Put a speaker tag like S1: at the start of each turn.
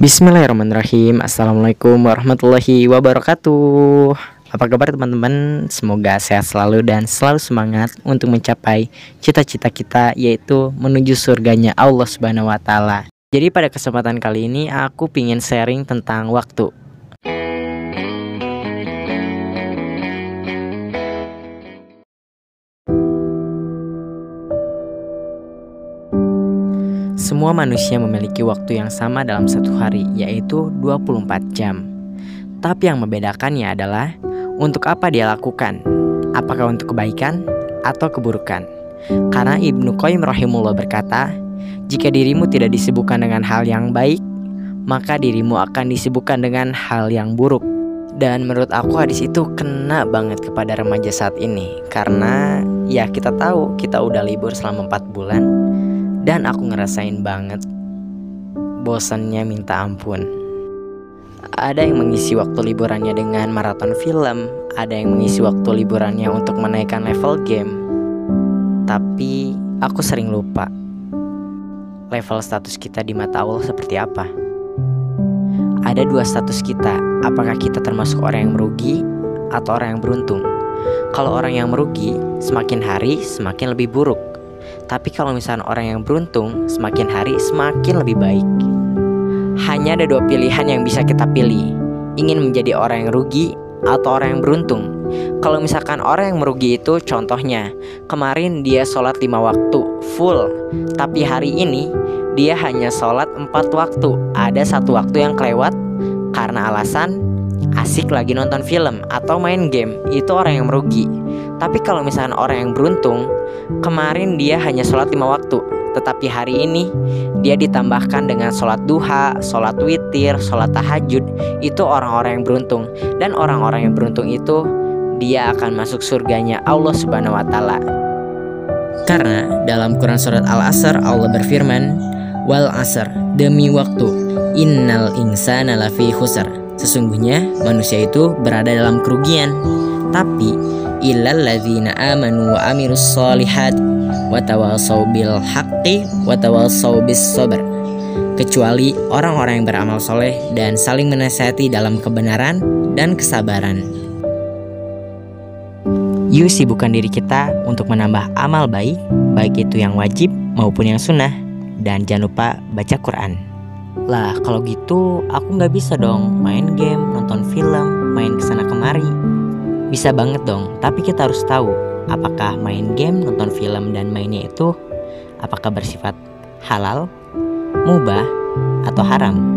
S1: Bismillahirrahmanirrahim. Assalamualaikum warahmatullahi wabarakatuh. Apa kabar teman-teman? Semoga sehat selalu dan selalu semangat Untuk mencapai cita-cita kita Yaitu menuju surganya Allah subhanahu wa ta'ala. Jadi pada kesempatan kali ini Aku ingin sharing tentang waktu Semua manusia memiliki waktu yang sama dalam satu hari, yaitu 24 jam. Tapi yang membedakannya adalah untuk apa dia lakukan, apakah untuk kebaikan atau keburukan. Karena Ibnu Qayyim rahimullah berkata, jika dirimu tidak disibukkan dengan hal yang baik, maka dirimu akan disibukkan dengan hal yang buruk. Dan menurut aku hadis itu kena banget kepada remaja saat ini Karena ya kita tahu kita udah libur selama 4 bulan dan aku ngerasain banget bosannya minta ampun. Ada yang mengisi waktu liburannya dengan maraton film, ada yang mengisi waktu liburannya untuk menaikkan level game. Tapi aku sering lupa level status kita di mata Allah seperti apa. Ada dua status kita, apakah kita termasuk orang yang merugi atau orang yang beruntung? Kalau orang yang merugi, semakin hari semakin lebih buruk. Tapi kalau misalnya orang yang beruntung, semakin hari semakin lebih baik. Hanya ada dua pilihan yang bisa kita pilih. Ingin menjadi orang yang rugi atau orang yang beruntung. Kalau misalkan orang yang merugi itu contohnya Kemarin dia sholat lima waktu full Tapi hari ini dia hanya sholat empat waktu Ada satu waktu yang kelewat Karena alasan asik lagi nonton film atau main game Itu orang yang merugi Tapi kalau misalkan orang yang beruntung Kemarin dia hanya sholat lima waktu, tetapi hari ini dia ditambahkan dengan sholat duha, sholat witir, sholat tahajud. Itu orang-orang yang beruntung, dan orang-orang yang beruntung itu dia akan masuk surganya Allah Subhanahu wa Ta'ala. Karena dalam Quran Surat Al-Asr Allah berfirman, Wal asr demi waktu, innal insana lafi khusr. Sesungguhnya manusia itu berada dalam kerugian. Tapi illalladzina amanu wa amilus solihat wa bil haqqi wa bis sabr kecuali orang-orang yang beramal soleh dan saling menasihati dalam kebenaran dan kesabaran. Yuk sibukkan diri kita untuk menambah amal baik, baik itu yang wajib maupun yang sunnah, dan jangan lupa baca Quran. Lah kalau gitu aku nggak bisa dong main game, nonton film, main ke sana kemari bisa banget dong, tapi kita harus tahu apakah main game, nonton film, dan mainnya itu apakah bersifat halal, mubah, atau haram.